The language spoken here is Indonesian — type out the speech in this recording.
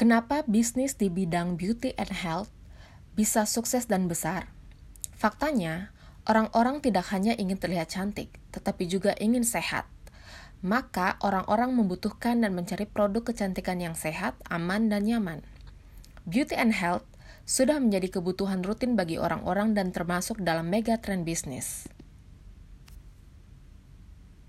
Kenapa bisnis di bidang beauty and health bisa sukses dan besar? Faktanya, orang-orang tidak hanya ingin terlihat cantik, tetapi juga ingin sehat. Maka, orang-orang membutuhkan dan mencari produk kecantikan yang sehat, aman, dan nyaman. Beauty and health sudah menjadi kebutuhan rutin bagi orang-orang dan termasuk dalam mega trend bisnis.